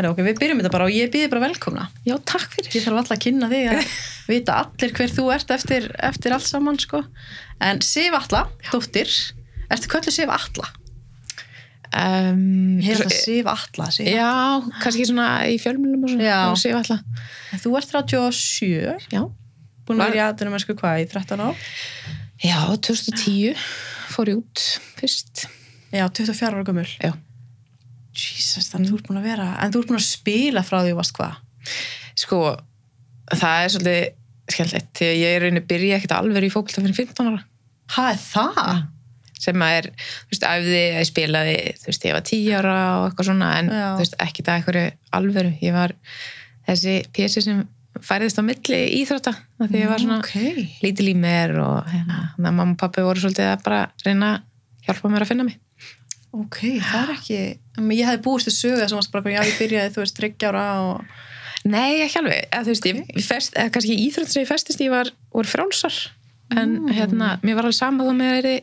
Herra, ok, við byrjum þetta bara og ég býði bara velkomna. Já, takk fyrir. Ég þarf alltaf að kynna þig að vita allir hver þú ert eftir, eftir allt saman, sko. En Sif Alla, dóttir, ertu köllu Sif Alla? Um, Ég hef það Sif Alla, Sif. Já, kannski svona í fjölmjölum og svona. Sif alltaf. En Þú ert 37, Já. búin að vera í aðdunum mennsku hvað, í 13 ár? Já, 2010 fór ég út fyrst. Já, 24 ára gömul. Já. Jesus, þannig þú ert búin að vera, en þú ert búin að spila frá því þú varst hvað? Sko, það er svolítið skemmtilegt. Því að ég er rauninni byrja ekkert alveg í fókbalta fyrir 15 ára. Hæ, er það? Sem að er, þú veist, æfði að ég spilaði, þú veist, ég var 10 ára og eitthvað svona, en Já. þú veist, ekki það eitthvað alvöru. Ég var þessi pési sem færðist á milli íþrótta, af því ég var svona Ok. lítil í mér og hérna, mamma og pappi voru svolítið að bara reyna að hjálpa mér að finna mig. Ok, það er ekki, ég hefði búist til þess að varst bara, já, ég byrjaði, þú veist, 30 ára og... Nei, ekki alveg. Eða, þú veist, ég, ég fest, eða kannski íþrótt sem ég festist í var, voru frálsar. En Mm. hérna, mér var alveg sama þó með þeirri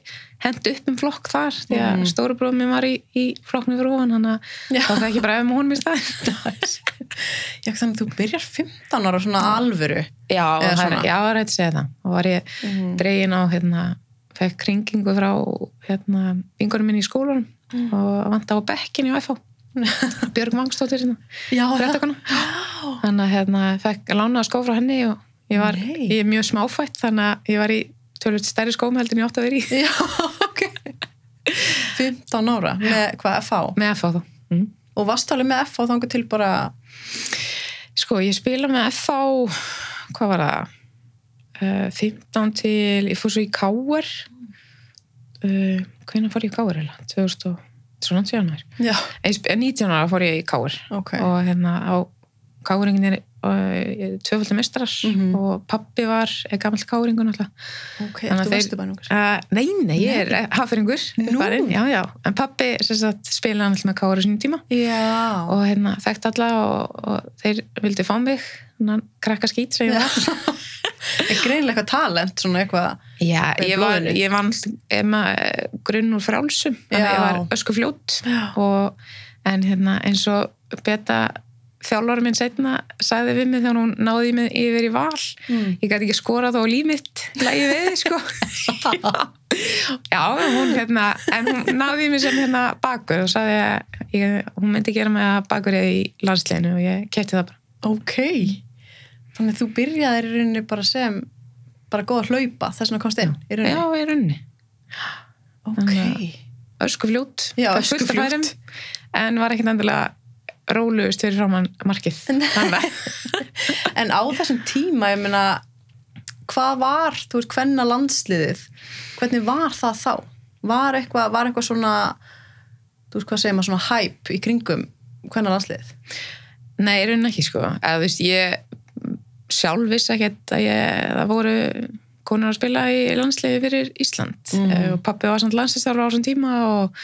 hendi upp um flokk þar, því að Mm. stóru bróðum mér var í, í flokknu fyrir ofan, hann að Já. þá fekk ég bara ef í stað. Já, þannig að þú byrjar 15 ára svona alvöru. Já, það er, það er að segja það. Og var ég Mm. dregin á, hérna, fekk kringingu frá, hérna, vingurum minn í skólanum Mm. og vant á bekkin í FH. Björg Vangstóttir, hérna. Þannig að hérna, fekk lána skó frá henni og ég var Nei. ég er mjög smáfætt þannig að ég var í tölvöld stærri skóm heldur en ég átt að vera í Já, ok. 15 ára með hvað, FH? með FH þá mm. Og varst alveg með FH þangur til bara, sko ég spila með FH hvað var það uh, 15 til ég fór svo í Káar uh, hvernig fór ég í 2000 og svona 19 ára já, Ég sp- 19 ára fór ég í Káar ok. og hérna á Káringin er uh, tvöfaldi mestrar Mhm. og pappi var gamall Káringun alltaf Ok, Þannig að þeir-? Uh, nei, nei, ég er já, en pappi sagt, hann alltaf með kára sínum tíma. Já. og hérna þekkt alla og, og þeir vildi fá mig. Krakka Er greinilega eitthvað talent, svona eitthvað. Já, ég var, ég var ég maður grunn úr frálsum þannig að ég var ösku fljót Já. og, en hérna eins og beta þjálfari minn setna sagði við mig þegar hún náði mig yfir í val Mm. ég gæti ekki skorað á líf mitt lægi við sko já, hún hérna en hún náði mig sem hérna bakur og sagði að ég, hún myndi gera mig að bakur í landsleginu og ég kefti það bara Ok. Þannig að þú byrjaðir í rauninni bara sem, bara góð að hlaupa, þess vegna komst inn, í já, rauninni. ég runni Ok. Þannig ösku fljót Já, öskufljót. en var ekkert endilega róluðust fyrir framann markið að En á þessum tíma, ég meina, hvað var, þú veist, hvenna landsliðið, hvernig var það þá? Var eitthvað, var eitthvað svona, þú veist, hvað segir maður, svona hæp í kringum hvenna landsliðið? Nei, í rauninni ekki sko. Eða, þú veist, ég sjálf vissi ekkert að ég, það voru konur að spila í landsliði fyrir Ísland Mm. mm. og pappi var samt landsliðstjálfur á þessum tíma og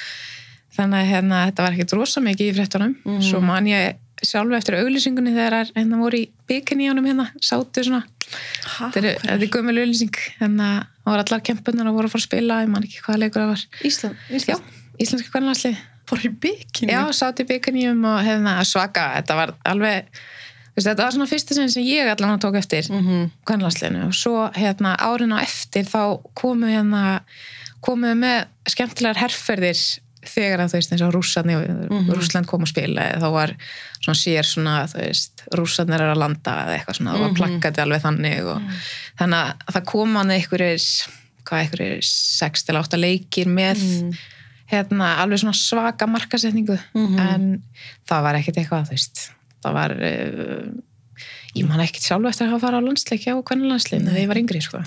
þannig að hérna, þetta var ekkert rosa mikið í fréttunum. Mm. Svo man ég sjálf eftir auglýsingunni þegar hérna voru í bygginni ánum hérna, sátu svona, Ha, þetta er, er gömul auglýsing, hérna voru allar kempunar og voru að fara að spila, ég man ekki hvaða leikur það var. Ísland, Já, Ísland, íslenska kvennlandslið. fór í bygginni. Já, sátt í byggarnýjum og hefna svaka, þetta var alveg þetta var svona fyrsta sinn sem ég allan tók eftir Mm -hmm. kvennlandsliðinu og svo hérna árin á eftir þá komu hérna komu við með skemmtilegar herrferðir þegar að þú veist eins og rússarni Mhm. Rússland kom að spila eða þá var svona sér svona þú veist rússarnir er að landa eða eitthvað svona, það Mhm. var plakkati alveg þannig og þannig að það kom hann einhverjir hvað einhverjir 6 til 8 leikir með Mm. hérna, alveg svona svaka markasetningu Mhm. en það var ekkert eitthvað þú veist, það var uh, ég man ekkert sjálf eftir að fara á landsleik á hvernig landsleik þegar ég var yngri sko.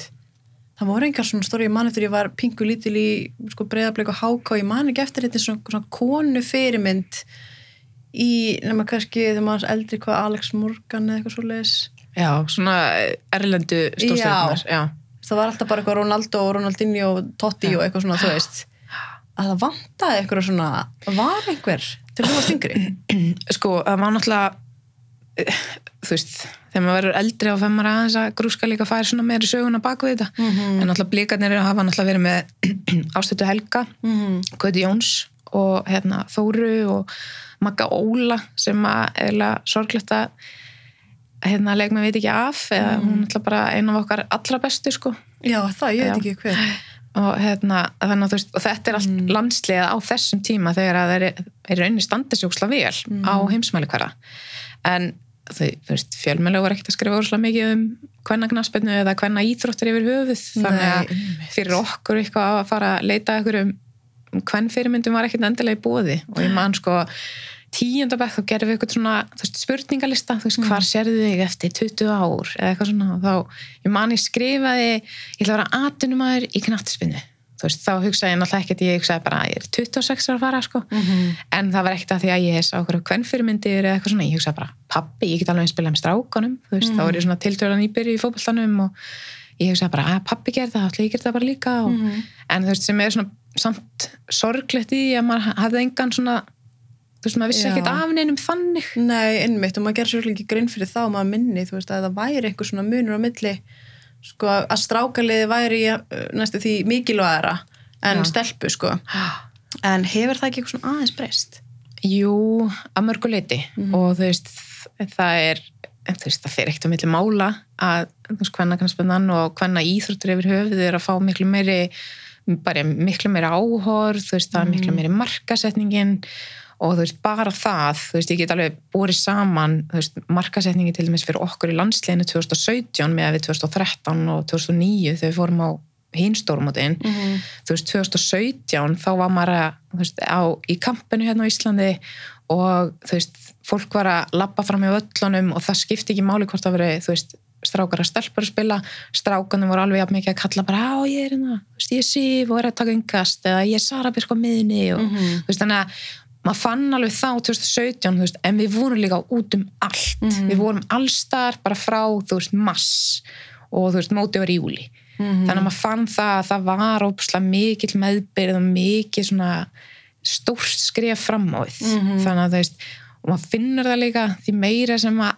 Það voru engar svona stóri, ég man eftir ég var pingu lítil í sko, breyðarbleik og háká, ég man ekki eftir þetta svona, svona konu fyrirmynd í, nema kannski þegar maður eldri hvað Alex Morgan eða eitthvað svo leis já, svona erlendu stórstjórnar já. það var alltaf bara eitthvað Ronaldo og Ronaldinho og Totti og eitthvað svona, þú veist að það vantaði eitthvað svona var einhver til þú varst yngri sko, það var náttúrulega eh, þú veist, þegar maður verður eldri á femmar aðeins að grúska líka færi svona meiri söguna bak við þetta, Mhm. en náttúrulega blíkarnir hafa náttúrulega verið með ástötu Helga mm. Gauti Jóns og hérna Þóru og Magga Óla sem að eiginlega sorglegt að hérna leikmenn veit ekki af eða hún er náttúrulega bara eina af okkar allra bestu sko já, það, ég veit ekki hver og, hérna, þannig að þú veist, og þetta er allt Mm. landslið á þessum tíma þegar að þeir eru rauninni úksla vel Mm. á heimsmæli hverja en fjölmjölu voru ekkert að skrifa úrslega mikið um hvenna knaspinu eða hvenna íþróttir yfir höfuð. Þannig að fyrir okkur eitthvað að fara að leita ykkur um hvern fyrirmyndum var ekkert endilega í búði og ég man sko tíundabæk þá gerðum við eitthvað svona veist, spurningalista, þú veist, hvar sérðu þig eftir 20 ár eða eitthvað svona. Og þá, ég man ég skrifaði ég ætla að vera atunumæður í knattspinnu þú veist, þá hugsaði ég náttúrulega ekkert ég hugsaði bara, ég er 26 ára að fara sko. Mhm. en það var ekkert að því að ég sá okkur hvern fyrirmyndir eða eitthvað svona, ég hugsaði bara pappi, ég get alveg að spila með strákanum þú veist, þá er ég svona tiltölan íbyrju í fótboltanum og ég hugsaði bara, að pappi gerði það, þá ætla ég að gera það bara líka. Og, Mhm. en þú veist, sem er svona samt sorglegt í að maður hafði engan svona þú veist, maður vissi ekkert af neinum þannig. Nei, einmitt, og maður gerir sér ekki grinn fyrir þá maður minni, þú veist, að það væri eitthvað svona munur á milli, sko, að strákaliði væri uh, næstu því mikilvægara en Já. stelpu, sko en hefur það ekki eitthvað svona aðeins breyst? Jú, að mörgu leiti Mhm. og þú veist, það er þú veist, það fer ekkert á milli mála að hvenna kannspunnan og hvenna íþróttur yfir höfuð er að fá miklu meiri bara miklu meiri áhorð þú veist, það er miklu meiri markasetningin og þú veist, bara það þú veist, ég get alveg borið saman þú veist, markasetningi til dæmis fyrir okkur í landsleginu 2017 með við 2013 og 2009 þegar við fórum á hinstórmótin Mm -hmm. þú veist, 2017 þá var maður að, þú veist, á, í kampinu hérna á Íslandi og þú veist, fólk var að labba fram í völlunum og það skipti ekki máli hvort það veri, þú veist, strákar að stelpur að spila, strákanum voru alveg mikið að kalla bara, á ég er hérna, þú veist, ég er Sif og er að taka yngast eða ég er Sara Birk á miðinni og Mhm. þú veist, þannig að maður fann alveg þá 2017, þú veist, en við vorum líka út um allt, Mhm. við vorum allstar bara frá, veist, mass og veist, mótið var í júli Mhm. þannig að maður fann það að það var ópslega mikill meðbyrð og mikið svona stórt skref fram á við Mhm. þannig að þú veist, og maður finnur það líka því meira sem að,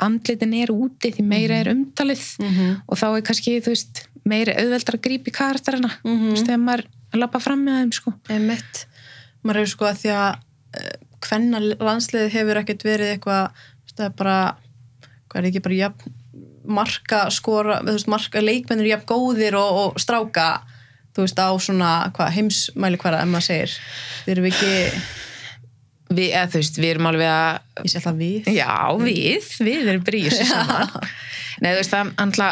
andlitin er úti, því meira er umtalið Mhm. og þá er kannski, þú veist meira auðveldar að grípa í karakterina Mhm. þegar maður lappa fram með þeim sko. Einmitt. Maður hefur sko að því að hvenna landsliðið hefur ekkert verið eitthvað, það er bara hvað er ekki bara jafn marka skora, þú veist, marka leikmennir jafn góðir og, og stráka þú veist, á svona, hvað, heimsmæli hverja, ef maður segir, þeir eru ekki við, eða þú veist, við erum alveg að ég sé alltaf við. Já, við, við erum saman. Nei, þú veist, það antla,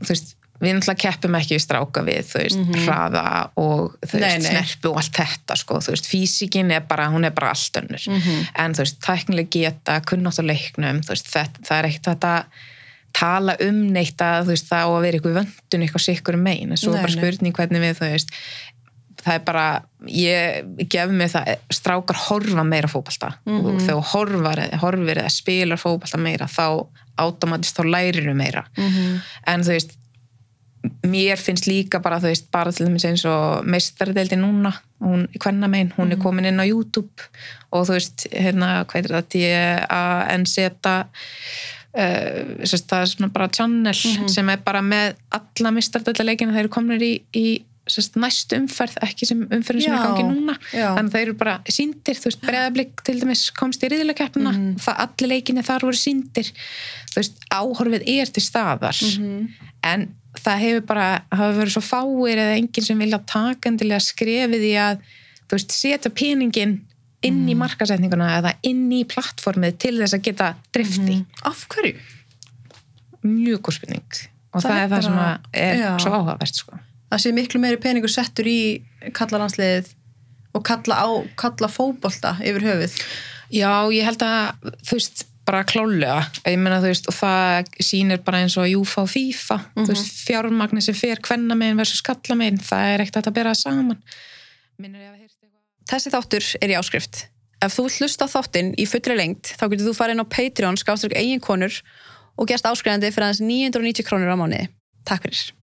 þú veist, við náttúrulega keppum ekki við stráka við, þú veist, hraða og þú veist, snerpu og allt þetta, sko, þú veist, físikin er bara, hún er bara allt önnur. En þú veist, tæknileg geta, kunnátt á leiknum, þú veist, það, það er ekkert þetta tala um neitt að þú veist, það á að vera ykkur vöndun eitthvað sikkur megin, en svo Nei, bara spurning hvernig við, þú veist, það er bara, ég gef mig það, strákar horfa meira fótbalta Mhm. og þegar horfar, horfir eða spilar fótbalta meira þá automatist þá lærir meira Mhm. en þú veist mér finnst líka bara þú veist bara til dæmis eins og meistaradeildi núna hún kvenna megin, hún Mhm. er komin inn á YouTube og þú veist hérna hvað er það D-A-N-Z uh, það er svona bara channel Mhm. sem er bara með alla meistaradeildarleikina þeir eru komin í, í sérst, næstu umferð, ekki sem umferðin sem er Já, gangi núna já. þannig að þeir eru bara síndir, þú veist, breðablík til dæmis komst í riðileikeppina Mhm. það allir leikinni þar voru síndir þú veist, áhorfið er til staðar Mhm. en það hefur bara hafa verið svo fáir eða enginn sem vilja taka endilega skrefið í að þú veist, setja peningin inn Mhm. í markasetninguna eða inn í plattformið til þess að geta drifti af hverju? mjög góð spurning og Það það, er það sem er Já. svo áhugavert sko. það sé miklu meiri peningur settur í kallalansliðið og kalla á kalla fótbolta yfir höfuð Já, ég held að þú veist, bara klálega ég meina þú veist, og það sýnir bara eins og Júfa og FIFA, þú veist, fjármagni sem fer kvenna megin versus kalla megin það er ekkert að bera saman Þessi þáttur er í áskrift. Ef þú hlusta þáttinn í fullri lengt, þá getur þú farið inn á Patreon, skáströk eigin konur og gerst áskrifandi fyrir aðeins 990 krónur á mánuði. Takk fyrir.